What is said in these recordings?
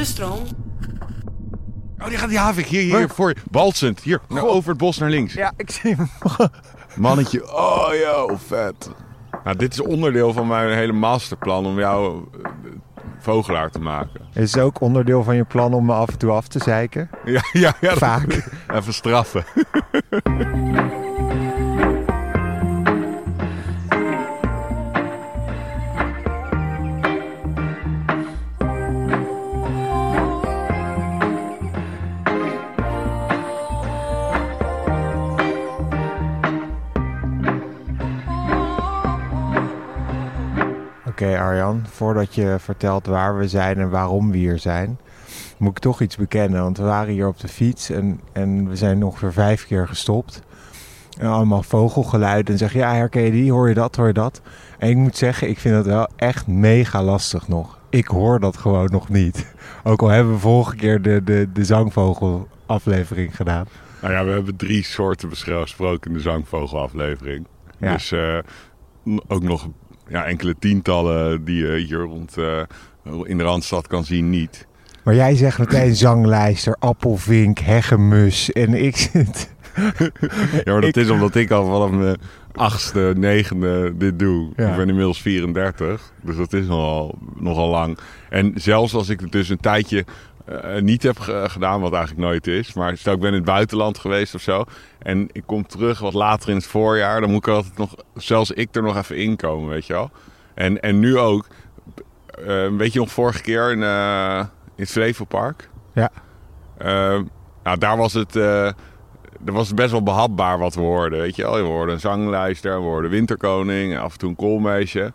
De stroom. Oh, die gaat die havik hier, hier, voor je. Balsend, hier, nou, over het bos naar links. Ja, ik zie hem. Mannetje, oh joh, vet. Nou, dit is onderdeel van mijn hele masterplan om jou eh, vogelaar te maken. Is het ook onderdeel van je plan om me af en toe af te zeiken? Ja, ja, ja. Vaak. Even straffen. voordat je vertelt waar we zijn en waarom we hier zijn, moet ik toch iets bekennen. Want we waren hier op de fiets en, en we zijn ongeveer vijf keer gestopt. En allemaal vogelgeluiden. En zeg je, ja, herken je die? Hoor je dat? Hoor je dat? En ik moet zeggen, ik vind het wel echt mega lastig nog. Ik hoor dat gewoon nog niet. Ook al hebben we vorige keer de, de, de zangvogel aflevering gedaan. Nou ja, we hebben drie soorten besproken in de zangvogelaflevering. Ja. Dus eh, ook nog ja, enkele tientallen die je hier rond eh, in de Randstad kan zien niet. Maar jij zegt meteen zanglijster, appelvink, hegemus. En ik zit... Ja, maar dat Ik- is omdat ik al vanaf mijn achtste, negende dit doe. Ja. Ik ben inmiddels 34, dus dat is nogal, nogal lang. En zelfs als ik het dus een tijdje eh, niet heb ge- gedaan, wat eigenlijk nooit is. Maar stel ik ben in het buitenland geweest of zo. En ik kom terug wat later in het voorjaar. Dan moet ik altijd nog, zelfs ik er nog even inkomen, weet je wel. En, en nu ook. eh, weet je nog vorige keer in, eh, in het Flevopark? Ja. Eh, nou, daar was het... eh, er was best wel behapbaar wat we hoorden. Weet je wel, we hoorden een zanglijster, we hoorden winterkoning, af en toe een koolmeisje.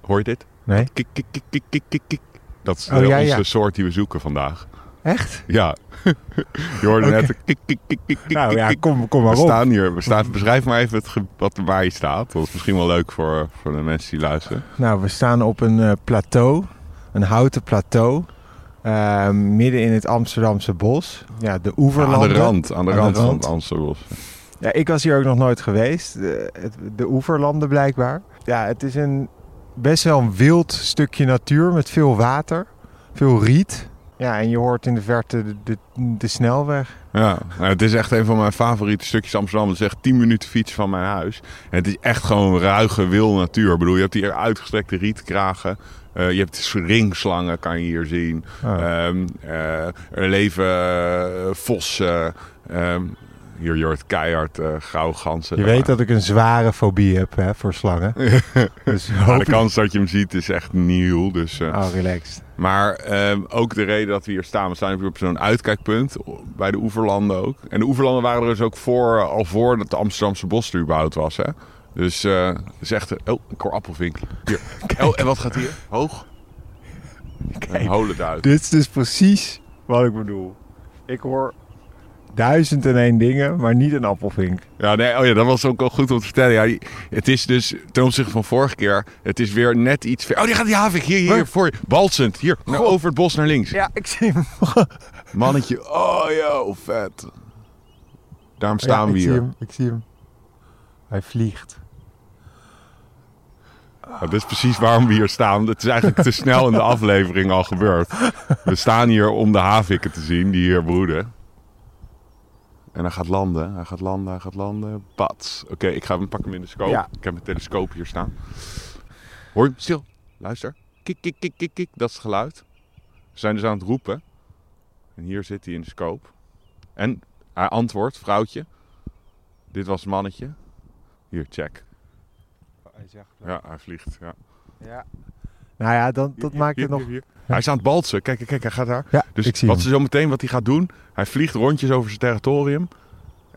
Hoor je dit? Nee? Kik, kik, kik, Dat is Oh, ja, onze ja. soort die we zoeken vandaag. Echt? Ja. je hoorde net een kik, kik, kik, kik, kik, Nou ja, kom, kom We maar op. staan hier. We staan, beschrijf maar even het, wat er waar je staat. Dat is misschien wel leuk voor, voor de mensen die luisteren. Nou, we staan op een eh, plateau, een houten plateau, eh, midden in het Amsterdamse bos. Ja, de aan oeverlanden. de rand, aan de Aan de rand van het Amsterdam. Ja, ik was hier ook nog nooit geweest. De, de oeverlanden blijkbaar. Ja, het is een best wel een wild stukje natuur met veel water, veel riet. Ja, en je hoort in de verte de, de, de snelweg. Ja, nou, het is echt een van mijn favoriete stukjes Amsterdam. Het is echt 10 minuten fietsen van mijn huis. En het is echt gewoon ruige, wil natuur. Ik bedoel, je hebt hier uitgestrekte rietkragen. Eh, je hebt ringslangen, kan je hier zien. Oh. Ehm, eh, er leven eh, vossen. Ehm, hier je hoort keihard eh grauwe ganzen. je weet dat ik een zware fobie heb hè, voor slangen. dus Maar de kans dat je hem ziet is echt nieuw. Dus, eh, Oh, relaxed. Maar ehm, ook de reden dat we hier staan. We staan op zo'n uitkijkpunt. Bij de oeverlanden ook. En de oeverlanden waren er dus ook voor, al voor dat de Amsterdamse bos er überhaupt was. Hè? Dus het is echt... Oh, ik hoor appelvink. Hier. Oh, en wat gaat hier? Hoog? Een holenduit. Dit is dus precies wat ik bedoel. Ik hoor duizend en één dingen, maar niet een appelvink. Ja, nee, oh ja, dat was ook wel goed om te vertellen. Ja, het is dus ten opzichte van vorige keer... Het is weer net iets... ver- Oh, die gaat die havik hier, hier, Waar? voor je. Balsend. Hier, nou, over het bos naar links. Ja, ik zie hem. Mannetje. Oh, joh, vet. Daarom staan Ja, we ik hier. Zie hem, ik zie hem. Hij vliegt. Ja, dat is precies waarom we hier staan. Het is eigenlijk te snel in de aflevering al gebeurd. We staan hier om de havikken te zien die hier broeden. En hij gaat landen, hij gaat landen, hij gaat landen. Pats. Oké, ik ga hem pak hem in de scope. Ja. Ik heb mijn telescoop hier staan. Hoor je hem? Stil. Luister. Kik, kik, kik, kik, kik. Dat is het geluid. We zijn dus aan het roepen. En hier zit hij in de scope. En hij antwoordt, vrouwtje. Dit was het mannetje. Hier, check. Hij zegt Ja, hij vliegt. Ja. ja. Nou ja, dan, dat maakt het nog... Hij is aan het balsen. Kijk, kijk, hij gaat daar. Ja, Dus wat ze zo meteen wat hij gaat doen, hij vliegt rondjes over zijn territorium.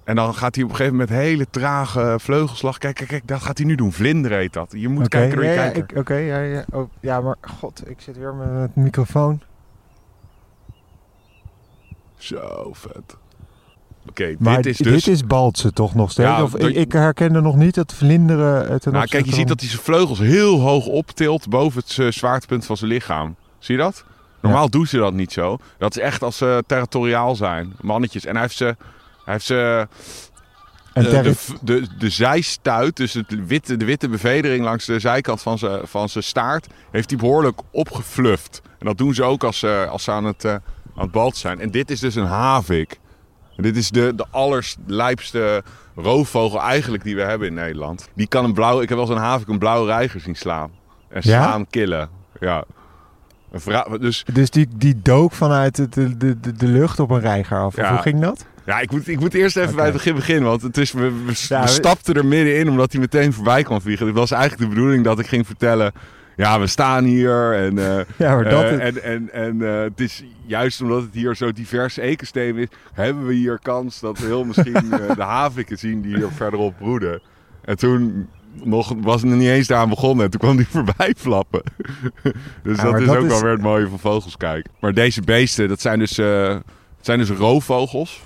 En dan gaat hij op een gegeven moment hele trage vleugelslag. Kijk, kijk, kijk, dat gaat hij nu doen. Vlinder heet dat. Je moet kijken door je ja, ik- Oké, ja, ja. Oh, ja, maar god, ik zit weer met het microfoon. Zo vet. Oké, dit is dus... dit is Baltse toch nog steeds? Ja, of, dat- ik, herkende nog niet het vlinderen. eh, ten nou, kijk, je ziet dat hij zijn vleugels heel hoog optilt boven het eh, zwaartepunt van zijn lichaam. Zie je dat? Normaal doen ze dat niet zo. Dat is echt als ze territoriaal zijn. Mannetjes. En hij heeft ze... Hij heeft ze En de, de, de, de zijstuit, dus het witte, de witte bevedering langs de zijkant van zijn van zijn staart, heeft hij behoorlijk opgefluft. En dat doen ze ook als, ze als ze aan het, aan het balten zijn. En dit is dus een havik. Dit is de, de allerlijpste roofvogel eigenlijk die we hebben in Nederland. Die kan een blauw... Ik heb wel eens een havik een blauwe reiger zien slaan. En Ja? slaan, killen. Ja. Een dus Dus die, die dook vanuit de, de, de, de lucht op een reiger af. Ja. Hoe ging dat? Ja, ik moet, ik moet eerst even bij het begin beginnen. Want het is, we, we, we Ja, we- stapten er middenin omdat hij meteen voorbij kwam vliegen. Het was eigenlijk de bedoeling dat ik ging vertellen... Ja, we staan hier en, eh, Ja, maar dat eh, en, en, en eh, het is juist omdat het hier zo divers ecosysteem is... hebben we hier kans dat we heel misschien de haviken zien die hier verderop broeden. En toen nog, was het nog niet eens daar aan begonnen. En toen kwam die voorbij flappen. dus Ja, dat is dat ook is- wel weer het mooie van vogels kijken. Maar deze beesten, dat zijn dus, het zijn dus roofvogels.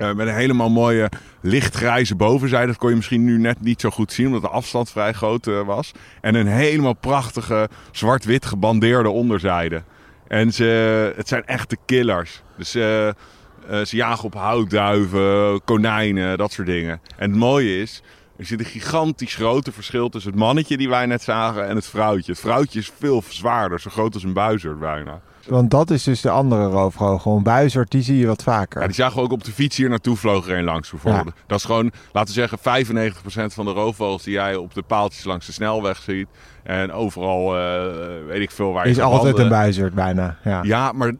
Eh, met een helemaal mooie lichtgrijze bovenzijde. Dat kon je misschien nu net niet zo goed zien, omdat de afstand vrij groot eh, was. En een helemaal prachtige zwart-wit gebandeerde onderzijde. En ze, het zijn echte killers. Dus eh, ze jagen op houtduiven, konijnen, dat soort dingen. En het mooie is, er zit een gigantisch grote verschil tussen het mannetje die wij net zagen en het vrouwtje. Het vrouwtje is veel zwaarder, zo groot als een buizerd bijna. Want dat is dus de andere roofvogel. Een buizerd, die zie je wat vaker. Ja, die zagen we ook op de fiets hier naartoe vlogen er een langs bijvoorbeeld. Dat is gewoon, laten we zeggen, 95% van de roofvogels die jij op de paaltjes langs de snelweg ziet. En overal, eh, weet ik veel waar je is altijd een buizerd bijna. Ja. Ja, maar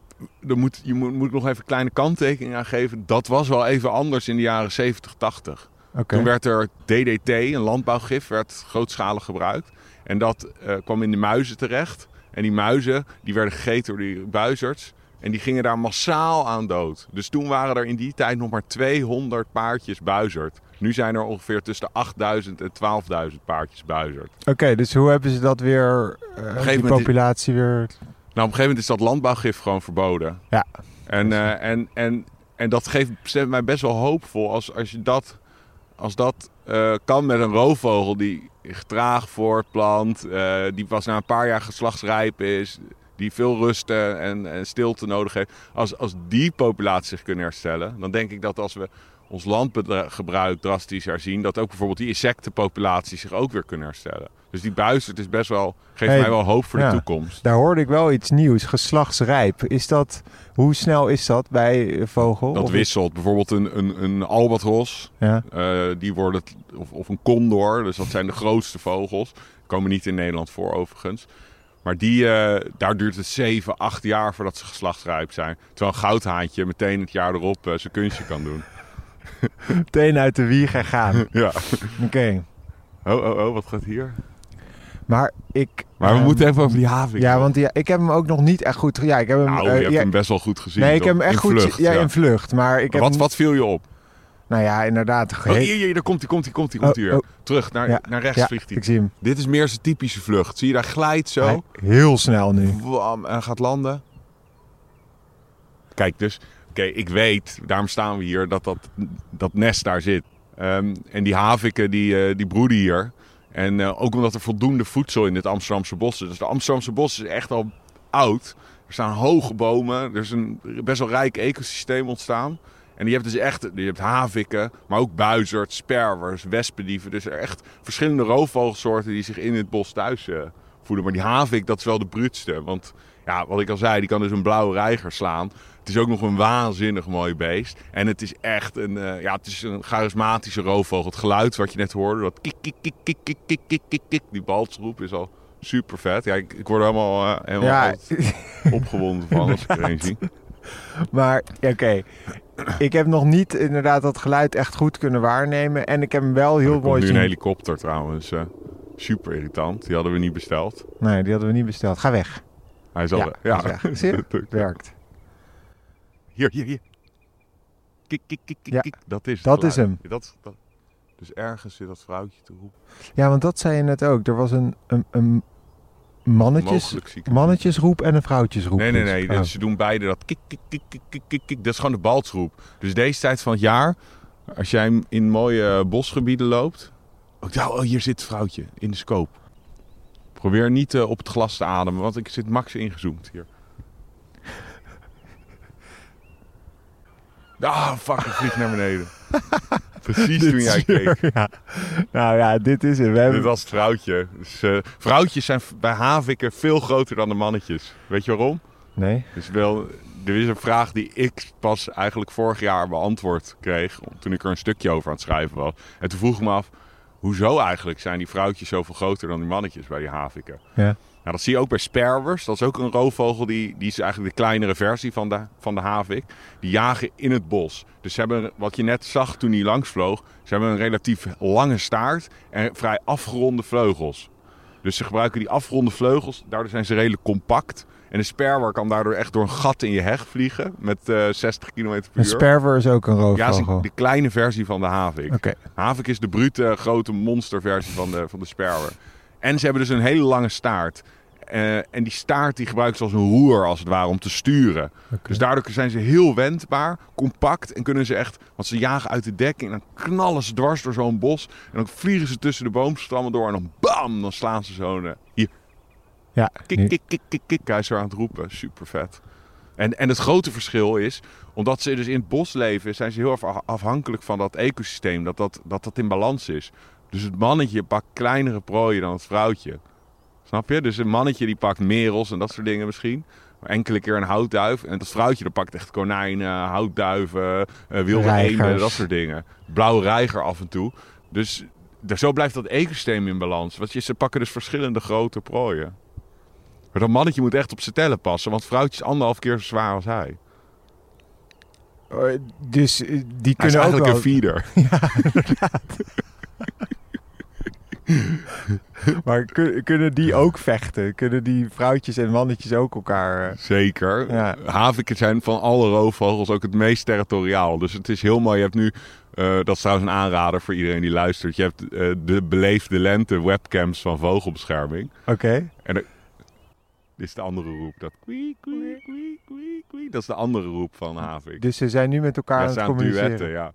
er moet, je moet, moet nog even een kleine kanttekening aan geven. Dat was wel even anders in de jaren 70, 80. Toen werd er DDT, een landbouwgif, werd grootschalig gebruikt. En dat eh, kwam in de muizen terecht. En die muizen die werden gegeten door die buizerds. En die gingen daar massaal aan dood. Dus toen waren er in die tijd nog maar 200 paardjes buizerd. Nu zijn er ongeveer tussen de 8000 en 12.000 paardjes buizerd. Oké, dus hoe hebben ze dat weer, eh, die populatie weer... Nou, op een gegeven moment is dat landbouwgif gewoon verboden. Ja. En, eh, en, en, en dat geeft mij best wel hoopvol als, als je dat, als dat eh, kan met een roofvogel die getraag voortplant, eh, die pas na een paar jaar geslachtsrijp is, die veel rust eh, en, en stilte nodig heeft. Als, als die populatie zich kunnen herstellen, dan denk ik dat als we ons landgebruik drastisch herzien, dat ook bijvoorbeeld die insectenpopulaties zich ook weer kunnen herstellen. Dus die buizerd is best wel, geeft Hey, mij wel hoop voor ja. de toekomst. Daar hoorde ik wel iets nieuws, geslachtsrijp. Is dat, hoe snel is dat bij vogel? Dat Of- wisselt. Bijvoorbeeld een, een, een albatros, Ja. eh, die worden, of, of een condor, dus dat zijn de grootste vogels. Komen niet in Nederland voor overigens. Maar die, eh, daar duurt het 7, 8 jaar voordat ze geslachtsrijp zijn. Terwijl een goudhaantje meteen het jaar erop eh, zijn kunstje kan doen. Meteen uit de wieg gaan. Ja. Oké. Oh, oh, oh, wat gaat hier? Maar ik... Maar we ehm, moeten even over die havik. Ja, want ja, ik heb hem ook nog niet echt goed... Ja, ik heb hem... Nou, eh, je hebt ja, hem best wel goed gezien. nee, ik heb hem echt In goed... vlucht, ja, in vlucht. Maar ik heb wat, hem- wat viel je op? Nou ja, inderdaad. Oh, hier, hier, daar komt hij, komt hij, komt hij, komt hij Oh, weer. oh. Terug, naar, Ja, naar rechts ja, vliegt hij. ik zie hem. Dit is meer zijn typische vlucht. Zie je, daar glijdt zo. Hij- heel snel nu. Wam, en gaat landen. Kijk, dus, oké, ik weet, daarom staan we hier, dat dat, dat nest daar zit. Ehm, en die haviken, die, eh, die broeden hier. En eh, ook omdat er voldoende voedsel in dit Amsterdamse bos is. Dus de Amsterdamse bos is echt al oud. Er staan hoge bomen. Er is een best wel rijk ecosysteem ontstaan. En je hebt dus echt, je hebt haviken, maar ook buizerds, sperwers, wespendieven. Dus er echt verschillende roofvogelsoorten die zich in het bos thuis eh, voelen. Maar die havik, dat is wel de bruutste. Want ja, wat ik al zei, die kan dus een blauwe reiger slaan. Het is ook nog een waanzinnig mooi beest. En het is echt een, eh, ja, het is een charismatische roofvogel. Het geluid wat je net hoorde, dat kik, kik, kik, kik, kik, kik, kik, kik, kik. Die balsroep is al super vet. Ja, ik, ik word er helemaal, eh, helemaal Ja, altijd opgewonden van als ik er een zie. maar ja, oké. Ik heb nog niet inderdaad dat geluid echt goed kunnen waarnemen. En ik heb hem wel heel mooi nu een zien. helikopter trouwens. eh, super irritant. Die hadden we niet besteld. Nee, die hadden we niet besteld. Ga weg. Hij is al Ja, weg. Zie je? Het werkt. Hier, hier, hier. Kik, kik, kik, kik, Ja, kik. Dat is dat is hem. Dat, dat. Dus ergens zit dat vrouwtje te roepen. Ja, want dat zei je net ook. Er was een, een, een mannetjes, mannetjesroep en een vrouwtjesroep. Nee, nee, nee. Oh. Ze doen beide dat kik, kik, kik, kik, kik, kik. Dat is gewoon de baltsroep. Dus deze tijd van het jaar, als jij in mooie bosgebieden loopt. Oh, ja, oh, hier zit het vrouwtje in de scope. Probeer niet eh, op het glas te ademen, want ik zit max ingezoomd hier. Ah, fuck, ik vlieg naar beneden. Precies Dit toen jij keek. Ja. Nou ja, dit is het. We hebben... Dit was het vrouwtje. Dus, eh, vrouwtjes zijn bij haviken veel groter dan de mannetjes. Weet je waarom? Nee? Dus wel, er is een vraag die ik pas eigenlijk vorig jaar beantwoord kreeg. Toen ik er een stukje over aan het schrijven was. En toen vroeg ik me af, hoezo eigenlijk zijn die vrouwtjes zoveel groter dan die mannetjes bij die haviken? Ja. Nou, dat zie je ook bij sperwers. Dat is ook een roofvogel. Die, die is eigenlijk de kleinere versie van de, van de havik. Die jagen in het bos. Dus ze hebben, wat je net zag toen hij langs vloog... ze hebben een relatief lange staart en vrij afgeronde vleugels. Dus ze gebruiken die afgeronde vleugels. Daardoor zijn ze redelijk compact. En een sperwer kan daardoor echt door een gat in je heg vliegen... met eh 60 km per Een uur. sperwer is ook een ja, roofvogel. is een- de kleine versie van de havik. Havik is de brute, grote monsterversie van de, van de sperwer. En ze hebben dus een hele lange staart. Eh, en die staart die gebruiken ze als een roer, als het ware, om te sturen. Dus daardoor zijn ze heel wendbaar, compact. En kunnen ze echt, want ze jagen uit de dekking. En dan knallen ze dwars door zo'n bos. En dan vliegen ze tussen de boomstammen door. En dan bam, dan slaan ze zo'n... eh, hier, Ja, kik, kik, kik, kik, kik. Hij is er aan het roepen. Super vet. En, en het grote verschil is, omdat ze dus in het bos leven, zijn ze heel erg af- afhankelijk van dat ecosysteem. Dat dat, dat dat in balans is. Dus het mannetje pakt kleinere prooien dan het vrouwtje. Snap je? Dus een mannetje die pakt merels en dat soort dingen misschien. Maar enkele keer een houtduif. En dat vrouwtje dat pakt echt konijnen, houtduiven, eh, wilde eenden, dat soort dingen. Blauwe reiger af en toe. Dus zo blijft dat ecosysteem in balans. Want je, ze pakken dus verschillende grote prooien. Maar dat mannetje moet echt op zijn tellen passen. Want vrouwtje is anderhalf keer zo zwaar als hij. Oh, Dus eh, die Hij is kunnen ook eigenlijk wel... een feeder. Maar kun- kunnen die ook vechten? Kunnen die vrouwtjes en mannetjes ook elkaar... eh, Zeker. Ja. Haviken zijn van alle roofvogels ook het meest territoriaal. Dus het is heel mooi. Je hebt nu, eh, dat is trouwens een aanrader voor iedereen die luistert. Je hebt eh, de beleefde lente webcams van vogelbescherming. Oké. Dit is de andere roep. Dat kwee, kwee, kwee, kwee, kwee. Dat is de andere roep van Havik. Dus ze zijn nu met elkaar Ja, aan het communiceren. duetten, ja.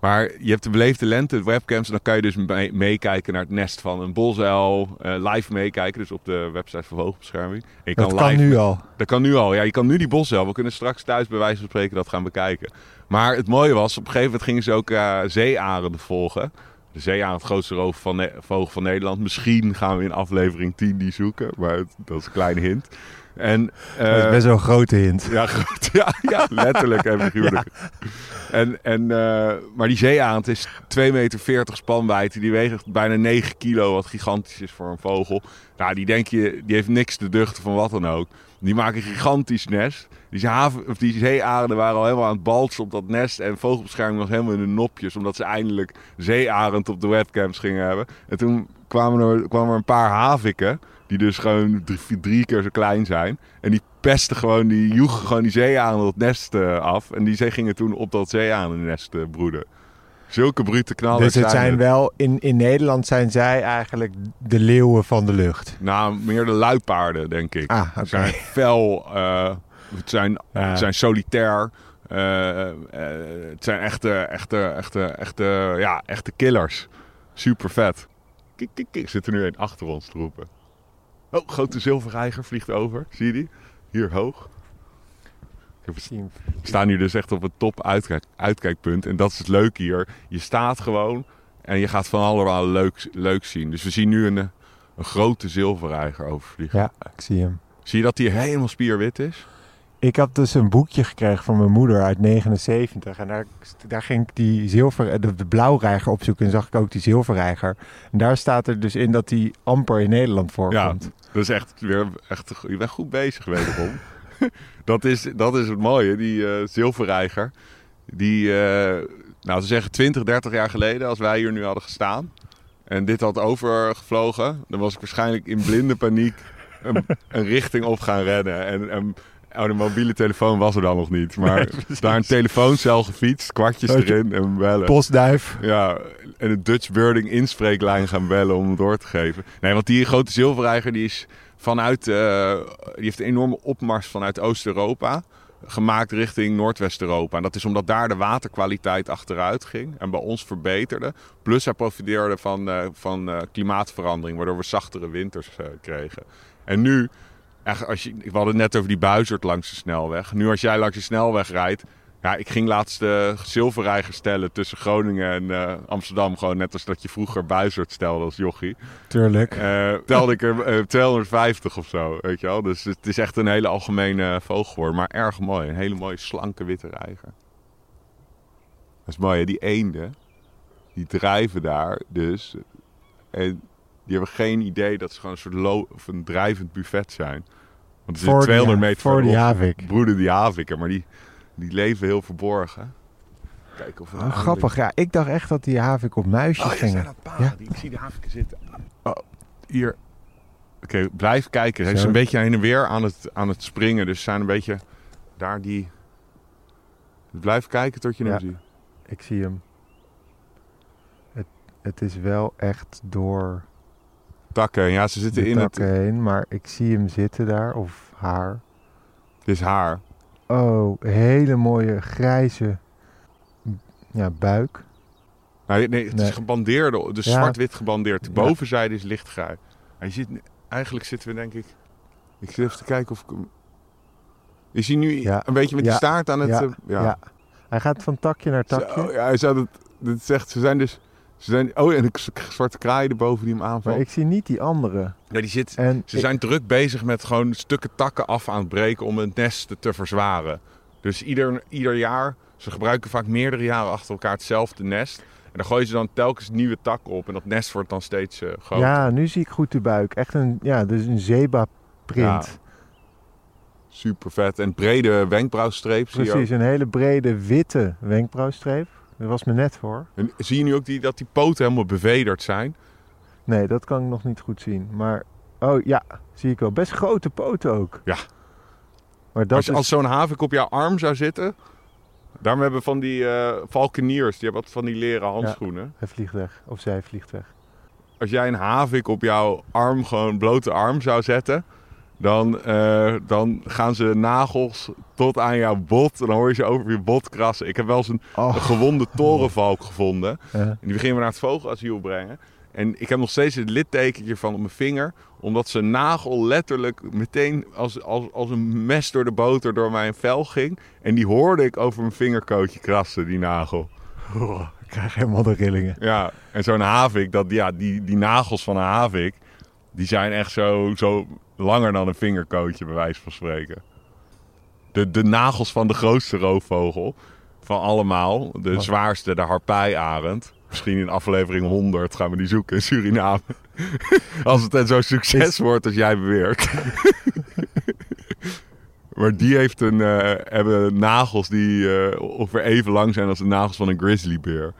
Maar je hebt de beleefde lente webcams. En dan kan je dus mee- meekijken naar het nest van een bosuil. eh, live meekijken, dus op de website van Vogelbescherming. En je Dat kan live nu al. Dat kan nu al. Ja, je kan nu die bosuil. We kunnen straks thuis bij wijze van spreken dat gaan bekijken. Maar het mooie was, op een gegeven moment gingen ze ook eh zeearenden volgen. De zeearend, het grootste roof van vogel van Nederland. Misschien gaan we in aflevering 10 die zoeken. Maar het- dat is een kleine hint. En, dat is eh, best wel een grote hint. ja. Ja, ja, letterlijk en figuurlijk. En, en, eh, maar die zeearend is 2,40 meter spanwijdte. Die weegt bijna 9 kilo, wat gigantisch is voor een vogel. Nou, die denk je, die heeft niks te duchten van wat dan ook. Die maken een gigantisch nest. Die, haven, of die zeearenden waren al helemaal aan het balsen op dat nest. En vogelbescherming was helemaal in de nopjes. Omdat ze eindelijk zeearend op de webcams gingen hebben. En toen kwamen er, kwamen er een paar haviken. Die dus gewoon drie, drie keer zo klein zijn. En die pesten gewoon, die joegen gewoon die zeearenden het nest eh, af. En die zee gingen toen op dat zeearendennest eh broeden. Zulke brute knallers dus het zijn het. wel... In, in Nederland zijn zij eigenlijk de leeuwen van de lucht. Nou, meer de luipaarden, denk ik. Ah. Het zijn fel, eh, het, zijn, het zijn solitair. het zijn echte, echte, echte, echte, ja, echte killers. Super vet. Kik, kik, kik. Zit er nu een achter ons te roepen. Oh, grote zilverreiger vliegt over. Zie je die? Hier hoog. Het- we staan hier dus echt op een top uitkijk, uitkijkpunt. En dat is het leuke hier. Je staat gewoon en je gaat van allemaal leuk, leuk zien. Dus we zien nu een, een grote zilverreiger overvliegen. Ja, ik zie hem. Zie je dat die helemaal spierwit is? Ik had dus een boekje gekregen van mijn moeder uit 79. En daar, daar ging ik die zilver, de, de blauwreiger opzoeken. En zag ik ook die zilverreiger. En daar staat er dus in dat die amper in Nederland Ja, voorkomt. dat is echt weer echt. Je bent goed bezig, wederom. dat, is, dat is het mooie, die eh, zilverreiger. Die, eh, nou te zeggen, 20, 30 jaar geleden, als wij hier nu hadden gestaan. En dit had overgevlogen, dan was ik waarschijnlijk in blinde paniek een, een richting op gaan rennen. En, en oh, de mobiele telefoon was er dan nog niet. Maar daar een telefooncel gefietst, kwartjes erin en bellen. Postduif. Ja, en de Dutch Birding inspreeklijn gaan bellen om door te geven. Nee, want die grote zilverreiger die is vanuit, eh, die heeft een enorme opmars vanuit Oost-Europa gemaakt richting Noordwest-Europa. En dat is omdat daar de waterkwaliteit achteruit ging en bij ons verbeterde. Plus hij profiteerde van, eh, van eh, klimaatverandering, waardoor we zachtere winters kregen. En nu, echt, als je, we hadden het net over die buizerd langs de snelweg. Nu als jij langs de snelweg rijdt, Ja, ik ging laatst de zilverreiger stellen tussen Groningen en eh, Amsterdam. Gewoon net als dat je vroeger buizerd stelde als jochie. Tuurlijk. Eh, telde ik er eh, 250 of zo, weet je wel. Dus het is echt een hele algemene vogel geworden. Maar erg mooi. Een hele mooie slanke witte reiger. Dat is mooi, hè? Die eenden, die drijven daar dus. En die hebben geen idee dat ze gewoon een soort lo- of een drijvend buffet zijn. Want er zit Voor 200 die, meter voor die verderop havik. broeden die haviken, maar die, die leven heel verborgen. Kijk of we Oh, eindelijk- grappig, ja. Ik dacht echt dat die havik op muisjes Oh, ja, gingen. zijn dat. Ja. Die, ik zie de haviken zitten. Oh, hier. Oké, blijf kijken. Hij is een beetje heen en weer aan het, aan het springen. Dus ze zijn een beetje daar die... Blijf kijken tot je hem Ja. ziet. Ik zie hem. Het, het is wel echt door Takken. Ja, ze zitten de in het... takken heen, maar ik zie hem zitten daar, of haar. Het is haar. Oh, hele mooie grijze ja, buik. Nee, nee het Nee. is gebandeerde. Dus Ja. zwart-wit gebandeerd. De bovenzijde is lichtgrijs. Hij zit, eigenlijk zitten we denk ik... Ik zit even te kijken of ik hem... Is hij nu Ja. een beetje met die staart aan het... Ja. eh, Ja. Hij gaat van takje naar takje. Zo, ja, hij zou dat, dat zegt, ze zijn dus, ze zijn, oh en een zwarte kraai erboven die hem Maar aanvalt. ik zie niet die andere. Ja, die zit, En ze ik- zijn druk bezig met gewoon stukken takken af aan het breken om het nest te verzwaren. Dus ieder, ieder jaar, ze gebruiken vaak meerdere jaren achter elkaar hetzelfde nest. En dan gooien ze dan telkens nieuwe takken op en dat nest wordt dan steeds eh groter. ja, nu zie ik goed de buik. Echt een, ja, dus een zebra print. Super vet. En brede wenkbrauwstreep zie je ook. Precies, een hele brede witte wenkbrauwstreep. Dat was me net voor. En zie je nu ook die, dat die poten helemaal bevederd zijn? Nee, dat kan ik nog niet goed zien. Maar, oh ja, zie ik wel. Best grote poten ook. Ja. Maar dat als is... als zo'n havik op jouw arm zou zitten. Daarom hebben we van die eh valkeniers, die hebben wat van die leren handschoenen. Hij vliegt weg. Of zij vliegt weg. Als jij een havik op jouw arm, gewoon blote arm zou zetten. Dan, eh, dan gaan ze nagels tot aan jouw bot. En dan hoor je ze over je bot krassen. Ik heb wel eens een, Oh, een gewonde torenvalk gevonden. ja. En die beginnen we naar het vogelasiel brengen. En ik heb nog steeds het littekentje van op mijn vinger. Omdat zijn nagel letterlijk meteen als, als, als een mes door de boter door mijn vel ging. En die hoorde ik over mijn vingerkootje krassen, die nagel. Oh, ik krijg helemaal de rillingen. Ja, en zo'n havik, dat, ja, die, die nagels van een havik, die zijn echt zo, zo langer dan een vingerkootje, bij wijze van spreken. De, de nagels van de grootste roofvogel van allemaal, de Wat? zwaarste, de harpijarend. Misschien in aflevering 100 gaan we die zoeken in Suriname. als het zo'n succes Is- wordt als jij beweert. maar die heeft een, eh, hebben nagels die eh, ongeveer even lang zijn als de nagels van een grizzlybeer.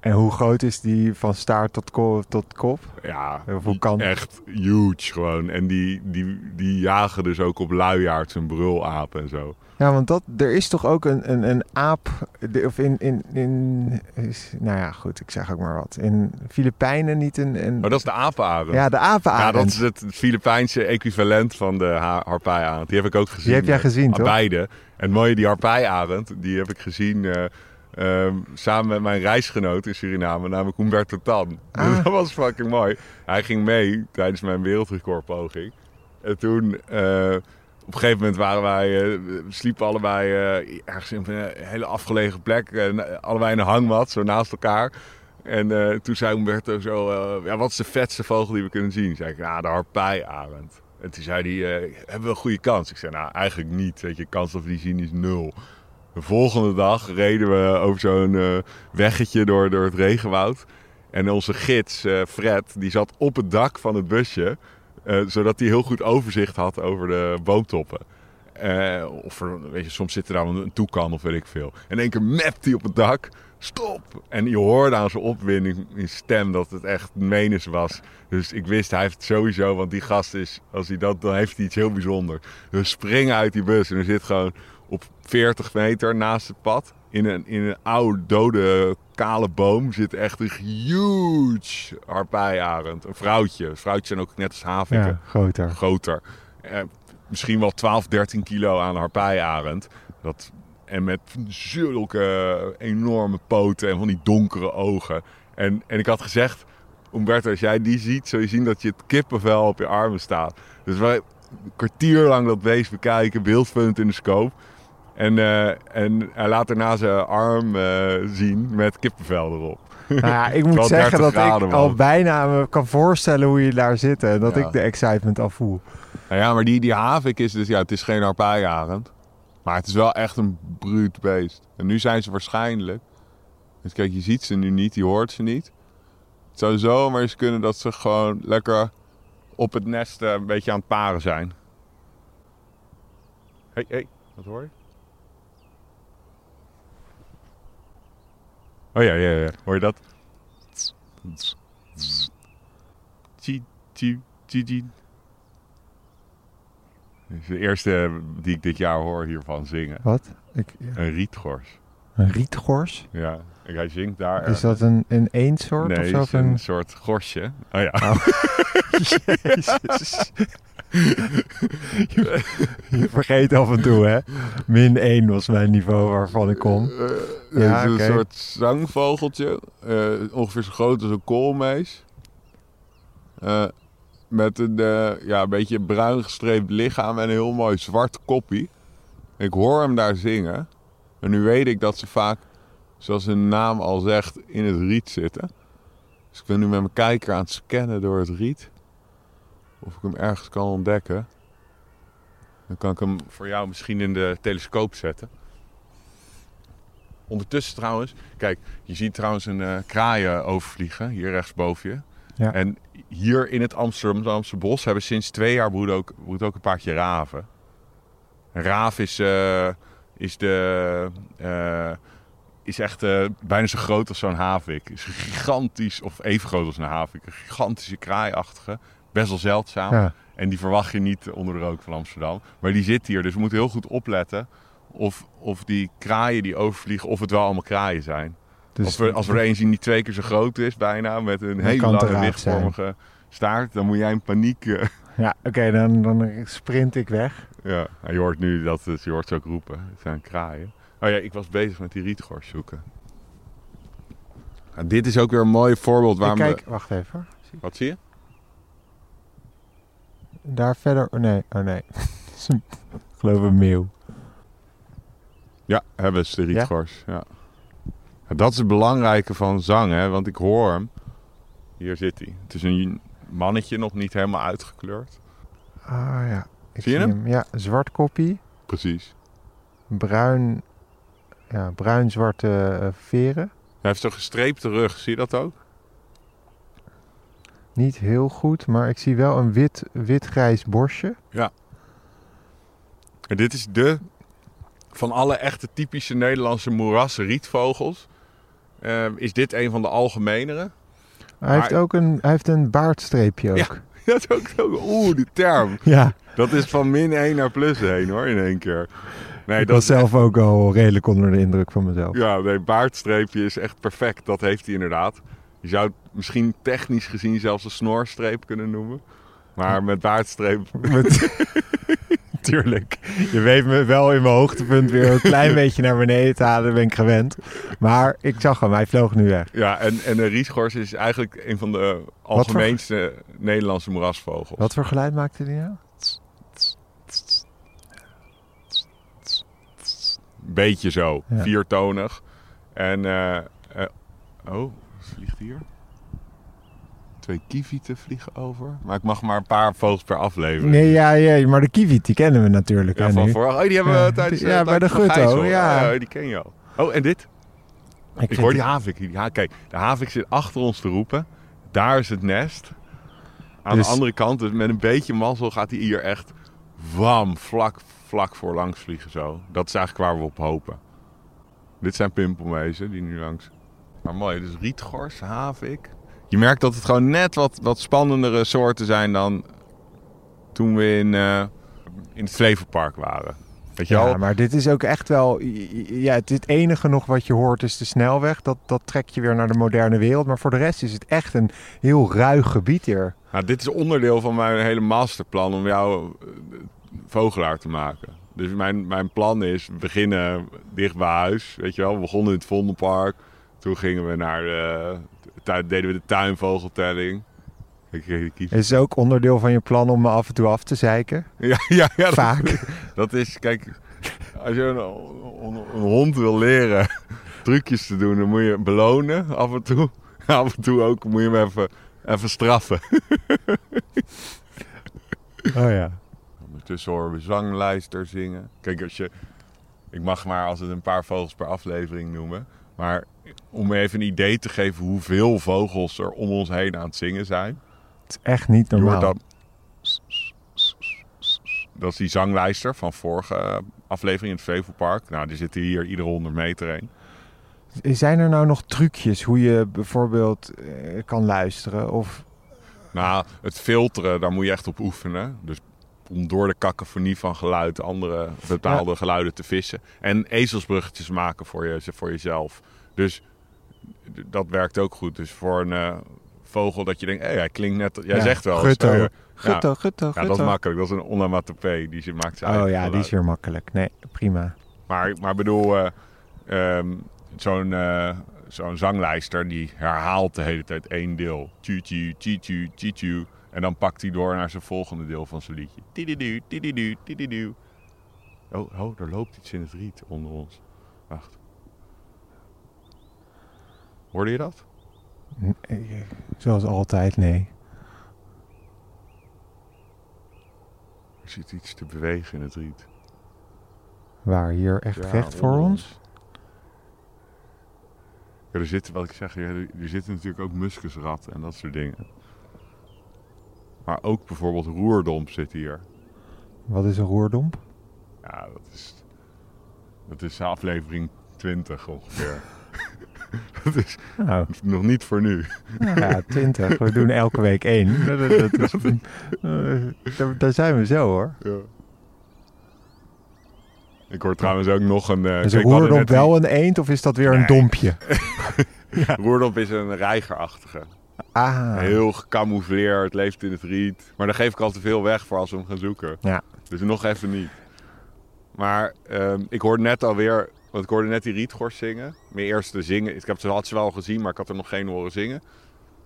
En hoe groot is die van staart tot, ko- tot kop? Ja, kan- echt huge gewoon. En die, die, die jagen dus ook op luiaards en brulapen en zo. Ja, want dat, er is toch ook een, een, een aap, of in, in, in is, nou ja, goed, ik zeg ook maar wat. In Filipijnen niet een, een Maar dat is de apenarend. ja, de Ja, apenarend. dat is het Filipijnse equivalent van de ha- harpijarend. Die heb ik ook gezien. Die heb jij gezien, Ah, toch? Beide. En mooie, die harpijarend, die heb ik gezien eh, ehm, samen met mijn reisgenoot in Suriname, namelijk Humberto Tan. Ah. Dat was fucking mooi. Hij ging mee tijdens mijn wereldrecordpoging. En toen, eh, op een gegeven moment waren wij, we sliepen allebei eh, ergens in een hele afgelegen plek. en allebei in een hangmat, zo naast elkaar. En toen zei Humberto zo, ja, wat is de vetste vogel die we kunnen zien? Zei ik, ja, de harpijarend. En toen zei hij, hebben we een goede kans? Ik zei, nou, eigenlijk niet. Weet je, kans we die zien is nul. De volgende dag reden we over zo'n eh, weggetje door, door het regenwoud. En onze gids, eh, Fred, die zat op het dak van het busje. eh, zodat hij heel goed overzicht had over de boomtoppen. Of weet je, soms zit er dan een toekan of weet ik veel. En in één keer mapt hij op het dak. Stop! En je hoorde aan zijn opwinding in stem dat het echt menens was. Dus ik wist, hij heeft sowieso, want die gast is, als hij dat, dan heeft hij iets heel bijzonders. Dus we springen uit die bus en er zit gewoon op 40 meter naast het pad, in een, in een oude, dode, kale boom, zit echt een huge harpijarend. Een vrouwtje. Vrouwtjes zijn ook net als haviken ja, groter. groter. Eh, misschien wel 12, 13 kilo aan harpijarend. Dat, en met zulke enorme poten en van die donkere ogen. En, en ik had gezegd, Umberto, als jij die ziet, zul je zien dat je het kippenvel op je armen staat. Dus wij een kwartier lang dat beest bekijken, beeldvullend in de scope. En, eh, en hij laat daarna zijn arm eh, zien met kippenvel erop. Nou ja, ik moet zeggen 30 dat graden, ik man. al bijna me kan voorstellen hoe je daar zit. En dat Ja. ik de excitement al voel. Nou ja, maar die, die havik is dus, ja, het is geen harpijjarend. Maar het is wel echt een bruut beest. En nu zijn ze waarschijnlijk. Dus kijk, je ziet ze nu niet, je hoort ze niet. Het zou zomaar eens kunnen dat ze gewoon lekker op het nest eh, een beetje aan het paren zijn. Hé, hey, hé, hey, wat hoor je? Oh ja, ja, ja. Hoor je dat? Dat is de eerste die ik dit jaar hoor hiervan zingen. Wat? Ik, Een rietgors. een rietgors? Ja, en hij zingt daar. Is dat een, een eensoort nee, of zo? een een... soort gorsje. Oh ja. Jezus. Je, je vergeet af en toe, hè? Min 1 was mijn niveau waarvan ik kom. Ja, het is een soort zangvogeltje. eh, ongeveer zo groot als een koolmees. Eh, met een eh, ja, een beetje bruin gestreept lichaam en een heel mooi zwart koppie. Ik hoor hem daar zingen. En nu weet ik dat ze vaak, zoals hun naam al zegt, in het riet zitten. Dus ik ben nu met mijn kijker aan het scannen door het riet. Of ik hem ergens kan ontdekken. Dan kan ik hem voor jou misschien in de telescoop zetten. Ondertussen trouwens, kijk, je ziet trouwens een eh, kraaien overvliegen, hier rechts boven je. Ja. En hier in het Amsterdamse bos hebben sinds twee jaar broeden ook, broedt ook een paardje raven. Een raaf is, eh, is, de, eh, is echt bijna zo groot als zo'n havik. Is gigantisch, of even groot als een havik. Een gigantische kraaiachtige, best wel zeldzaam. Ja. En die verwacht je niet onder de rook van Amsterdam. Maar die zit hier, dus we moeten heel goed opletten of, of die kraaien die overvliegen, of het wel allemaal kraaien zijn. Dus als, we, als we er een zien die twee keer zo groot is, bijna, met een hele lange lichtvormige staart, dan moet jij in paniek... eh, Ja, oké, dan, dan sprint ik weg. ja, En je hoort nu dat het, je hoort ze ook roepen. Het zijn kraaien. Oh ja, ik was bezig met die rietgors zoeken. En dit is ook weer een mooi voorbeeld Ik waarom... kijk, we- wacht even. Wat zie je? Daar verder, oh nee, oh nee. Ik geloof een meeuw. Ja, hebben ze de rietgors. Ja? Ja, Dat is het belangrijke van zang, hè? want ik hoor hem. Hier zit hij. Het is een mannetje, nog niet helemaal uitgekleurd. Ah ja. Ik Zie je hem? Ja, zwart koppie, Precies. bruin, ja, bruin-zwarte eh, veren. Hij heeft zo'n gestreepte rug, zie je dat ook? Niet heel goed, maar ik zie wel een wit, wit-grijs borstje. En dit is de, van alle echte typische Nederlandse moerassen rietvogels, eh, is dit een van de algemenere. Hij heeft ook een, hij heeft een baardstreepje ook. Dat is ook zo, oeh, die term. Ja, Dat is van min 1 naar plus 1 hoor, in één keer. Nee, ik dat was zelf ook al redelijk onder de indruk van mezelf. Ja, nee, baardstreepje is echt perfect. Dat heeft hij inderdaad. Je zou het misschien technisch gezien zelfs een snorstreep kunnen noemen. Maar met baardstreep... Met- Tuurlijk. Je weet me wel in mijn hoogtepunt weer een klein beetje naar beneden te halen, ben ik gewend. Maar ik zag hem, hij vloog nu weg. Ja, en, en een rietgors is eigenlijk een van de algemeenste Nederlandse moerasvogels. Wat voor geluid maakte hij nou? Beetje zo, Ja. viertonig. En, eh, eh, oh, vliegt hier? Twee kievieten vliegen over. Maar ik mag maar een paar vogels per aflevering. Nee, ja, ja, maar de kiwi, die kennen we natuurlijk. Ja, hè, van nu. vorig. Oh, die hebben we Ja, tijdens ja, eh, bij de Gutto, Gijzel. ja. die ken je al. Oh, en dit? Ik, hoor die- die havik. Die, ha- kijk, de havik zit achter ons te roepen. Daar is het nest. Aan Dus- de andere kant, dus met een beetje mazzel, gaat hij hier echt wam, vlak, vlak voor langs vliegen zo. Dat is eigenlijk waar we op hopen. Dit zijn pimpelmezen die nu langs. Maar mooi, dus rietgors, havik. Je merkt dat het gewoon net wat, wat spannendere soorten zijn dan toen we in, eh, in het Flevopark waren. Weet je Ja, wel? maar dit is ook echt wel... Ja, het, enige nog wat je hoort is de snelweg. Dat, dat trekt je weer naar de moderne wereld. Maar voor de rest is het echt een heel ruig gebied hier. Nou, dit is onderdeel van mijn hele masterplan om jou eh, vogelaar te maken. Dus mijn, mijn plan is, beginnen dicht bij huis. Weet je wel, we begonnen in het Vondelpark. Toen gingen we naar de, deden we de tuinvogeltelling. Ik kreeg de kief. Het is ook onderdeel van je plan om me af en toe af te zeiken. Ja, ja, ja. Dat, Vaak. dat is, kijk, als je een, een, een hond wil leren trucjes te doen, dan moet je belonen af en toe. Af en toe ook moet je hem even, even straffen. Oh ja. Ondertussen horen we zanglijster zingen. Kijk, als je... Ik mag maar als het een paar vogels per aflevering noemen. Maar om even een idee te geven hoeveel vogels er om ons heen aan het zingen zijn. Het is echt niet normaal. dan... Dat is die zanglijster van vorige aflevering in het Flevopark. Nou, die zitten hier iedere 100 meter heen. Zijn er nou nog trucjes hoe je bijvoorbeeld eh, kan luisteren? Of Nou, het filteren, daar moet je echt op oefenen. Dus om door de cacophonie van geluid andere bepaalde geluiden te vissen. En ezelsbruggetjes maken voor, je, voor jezelf. Dus dat werkt ook goed. Dus voor een eh, vogel dat je denkt, hé, hij klinkt net... Jij Ja, zegt wel... Gutto. eh, Gutto, gutto, Ja, gutto. dat is makkelijk. Dat is een onomatopee. Die ze maakt zijn Oh ja, die is weer makkelijk. Nee, prima. Maar, maar bedoel, eh, ehm, zo'n eh, zo'n zanglijster die herhaalt de hele tijd één deel. Tju-tju, tju-tju, tju-tju. En dan pakt hij door naar zijn volgende deel van zijn liedje. Tididu, tididu, tididu. Oh, oh, er loopt iets in het riet onder ons. Wacht. Hoorde je dat? N- eh, Zoals altijd, nee. Er zit iets te bewegen in het riet. Waar hier echt Ja, recht voor ons? Ja, er zitten, wat ik zeg, er er zitten natuurlijk ook muskusratten en dat soort dingen. Maar ook bijvoorbeeld roerdomp zit hier. Wat is een roerdomp? Ja, dat is, dat is aflevering 20 ongeveer. dat is Nou, nog niet voor nu. ja, 20. We doen elke week één. Dat, dat, dat is, daar, daar zijn we zo hoor. Ja. Ik hoor trouwens ook nog een... eh, Is een roerdomp net wel een eend of is dat weer een dompje? Roerdomp is een reigerachtige. Ah, Heel gecamoufleerd, leeft in het riet. Maar daar geef ik al te veel weg voor als we hem gaan zoeken. Ja. Dus nog even niet. Maar ehm, ik hoorde net alweer, want ik hoorde net die rietgors zingen. Mijn eerste zingen, ik heb ze, had ze wel gezien, maar ik had er nog geen horen zingen.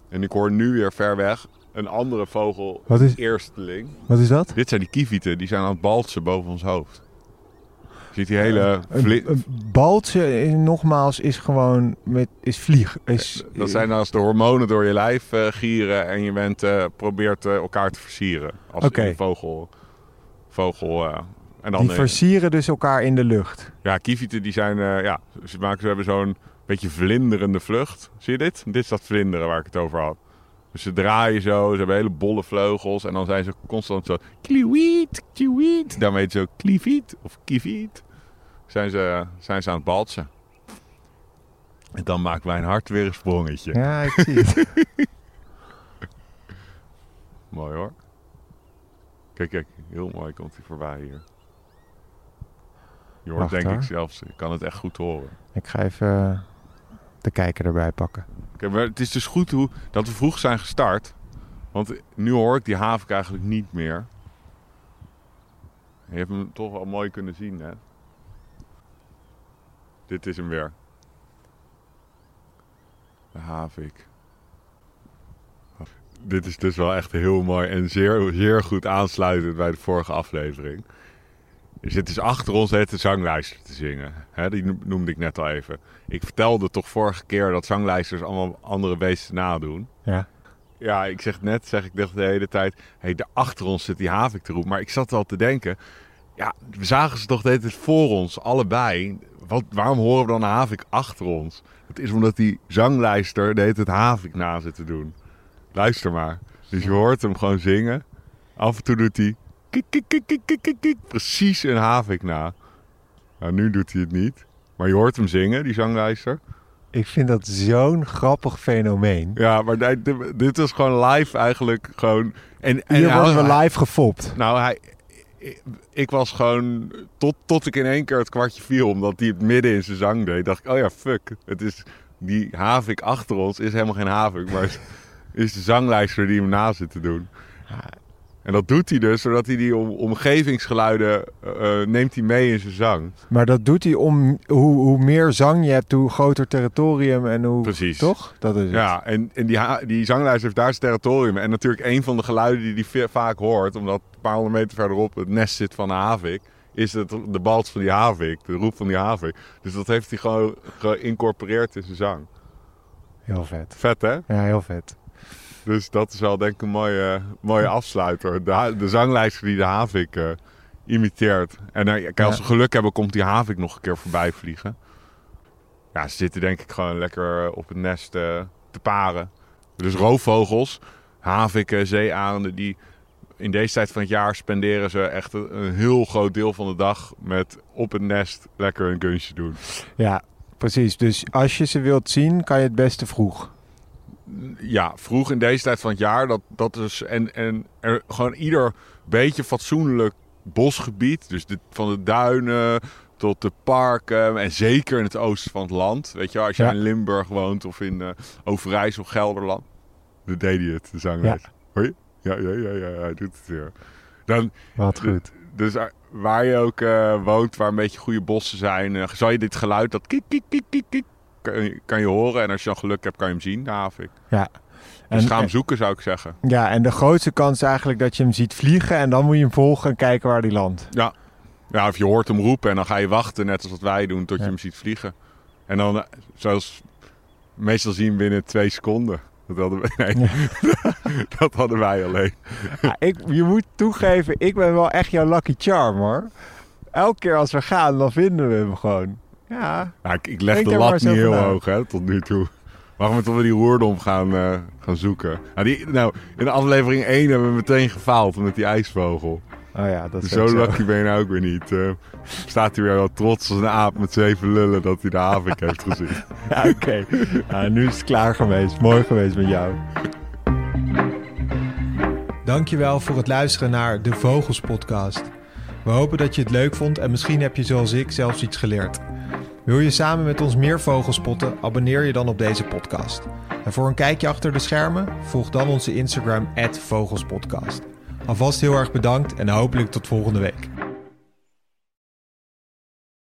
En ik hoor nu weer ver weg een andere vogel, Wat is- eersteling. wat is dat? Dit zijn die kievieten, die zijn aan het baltsen boven ons hoofd. Ziet die hele... vli- Een, een baltje, eh, nogmaals, is gewoon met, is vlieg. Is, dat zijn als de hormonen door je lijf eh, gieren en je bent, eh, probeert eh, elkaar te versieren. Als een vogel. vogel eh, en dan, Die eh, versieren dus elkaar in de lucht. Ja, kievieten die zijn, eh, ja, ze, maken, ze hebben zo'n beetje vlinderende vlucht. Zie je dit? Dit is dat vlinderen waar ik het over had. Dus ze draaien zo, ze hebben hele bolle vleugels en dan zijn ze constant zo... Kliwiet, kliwiet. Daarmee heet het zo kliviet of kiviet. Zijn ze, zijn ze aan het baltsen. En dan maakt mijn hart weer een sprongetje. Ja, ik zie het. Mooi hoor. Kijk, kijk, heel mooi komt hij voorbij hier. Je hoort Wacht, denk hoor. ik zelfs, ik kan het echt goed horen. ik ga even eh, de kijker erbij pakken. Het is dus goed hoe, dat we vroeg zijn gestart. Want nu hoor ik die havik eigenlijk niet meer. Je hebt hem toch wel mooi kunnen zien, hè? Dit is hem weer. De havik. Dit is dus wel echt heel mooi en zeer, zeer goed aansluitend bij de vorige aflevering. Er zit dus achter ons het de zanglijster te zingen. Die no- noemde ik net al even. Ik vertelde toch vorige keer dat zanglijsters allemaal andere beesten nadoen. Ja. Ja, ik zeg net, zeg ik dacht de hele tijd, hé, hey, daar achter ons zit die havik te roepen. Maar ik zat al te denken, ja, we zagen ze toch de hele tijd voor ons, allebei. Wat, waarom horen we dan een havik achter ons? Het is omdat die zanglijster de hele tijd havik na zit te doen. Luister maar. Dus je hoort hem gewoon zingen. Af en toe doet hij kik, kik, kik, precies een havik na. Nou, nu doet hij het niet. Maar je hoort hem zingen, die zanglijster. Ik vind dat zo'n grappig fenomeen. Ja, maar dit, dit was gewoon live eigenlijk gewoon... En, en Hier worden we live gefopt. Nou, hij, ik, was gewoon... Tot, tot ik in één keer het kwartje viel, omdat hij het midden in zijn zang deed. dacht ik, oh ja, fuck. Het is, die havik achter ons is helemaal geen havik, maar is, is de zanglijster die hem na zit te doen. En dat doet hij dus, zodat hij die om, omgevingsgeluiden eh, eh, neemt hij mee in zijn zang. Maar dat doet hij om hoe, hoe meer zang je hebt, hoe groter territorium en hoe. Precies. Toch? Dat is het. Ja, en, en die, die zanglijst heeft daar zijn territorium. En natuurlijk een van de geluiden die hij vaak hoort, omdat een paar honderd meter verderop het nest zit van de havik, is het de bals van die havik, de roep van die havik. Dus dat heeft hij gewoon geïncorporeerd in zijn zang. Heel vet. Vet hè? Ja, heel vet. Dus dat is wel denk ik een mooie, mooie afsluiter. De, zanglijster die de havik eh, imiteert. En eh, als we geluk hebben, komt die havik nog een keer voorbij vliegen. Ja, ze zitten denk ik gewoon lekker op het nest eh, te paren. Dus roofvogels, haviken, zeearenden, die in deze tijd van het jaar spenderen ze echt een, een heel groot deel van de dag met op het nest lekker een kunstje doen. Ja, precies. Dus als je ze wilt zien, kan je het beste vroeg. Ja, vroeg in deze tijd van het jaar. Dat, dat is, en, en er gewoon ieder beetje fatsoenlijk bosgebied. Dus de, van de duinen tot de parken. En zeker in het oosten van het land. Weet je, als je Ja. in Limburg woont of in eh Overijssel, Gelderland. Dan deed hij het, de zanglijst. Hoor je? Ja, ja, ja, ja, hij doet het weer. Dan, Wat goed. dus eh, waar je ook eh, woont, waar een beetje goede bossen zijn, eh, zal je dit geluid, dat kiek, kiek, kiek, kiek, kiek, kan je, kan je horen. En als je dan geluk hebt, kan je hem zien, de havik. Ja. Dus En- ga hem zoeken, zou ik zeggen. Ja, en de grootste kans eigenlijk dat je hem ziet vliegen en dan moet je hem volgen en kijken waar hij landt. Ja. ja, of je hoort hem roepen en dan ga je wachten, net als wat wij doen, tot Ja. je hem ziet vliegen. En dan, eh, zoals meestal zien binnen twee seconden. Dat hadden, nee, dat hadden wij alleen. Ja, ik, je moet toegeven, ik ben wel echt jouw lucky charm hoor. Elke keer als we gaan, dan vinden we hem gewoon. Ja, ik, ik leg Denk de maar lat niet heel hoog hè, tot nu toe. Waarom we tot we die roerdom gaan, eh, gaan zoeken. Nou, die, nou, in aflevering 1 hebben we meteen gefaald met die ijsvogel. oh ja, dat is Zo zo. lucky ben je nou ook weer niet. eh. staat hij weer al trots als een aap met zeven lullen dat hij de havik heeft gezien. Ja, Oké, Nou, nu is het klaar geweest. Mooi geweest met jou. Dankjewel voor het luisteren naar de Vogels Podcast. We hopen dat je het leuk vond en misschien heb je zoals ik zelfs iets geleerd. Wil je samen met ons meer vogels spotten? Abonneer je dan op deze podcast. En voor een kijkje achter de schermen, volg dan onze Instagram @vogelspodcast. Alvast heel erg bedankt en hopelijk tot volgende week.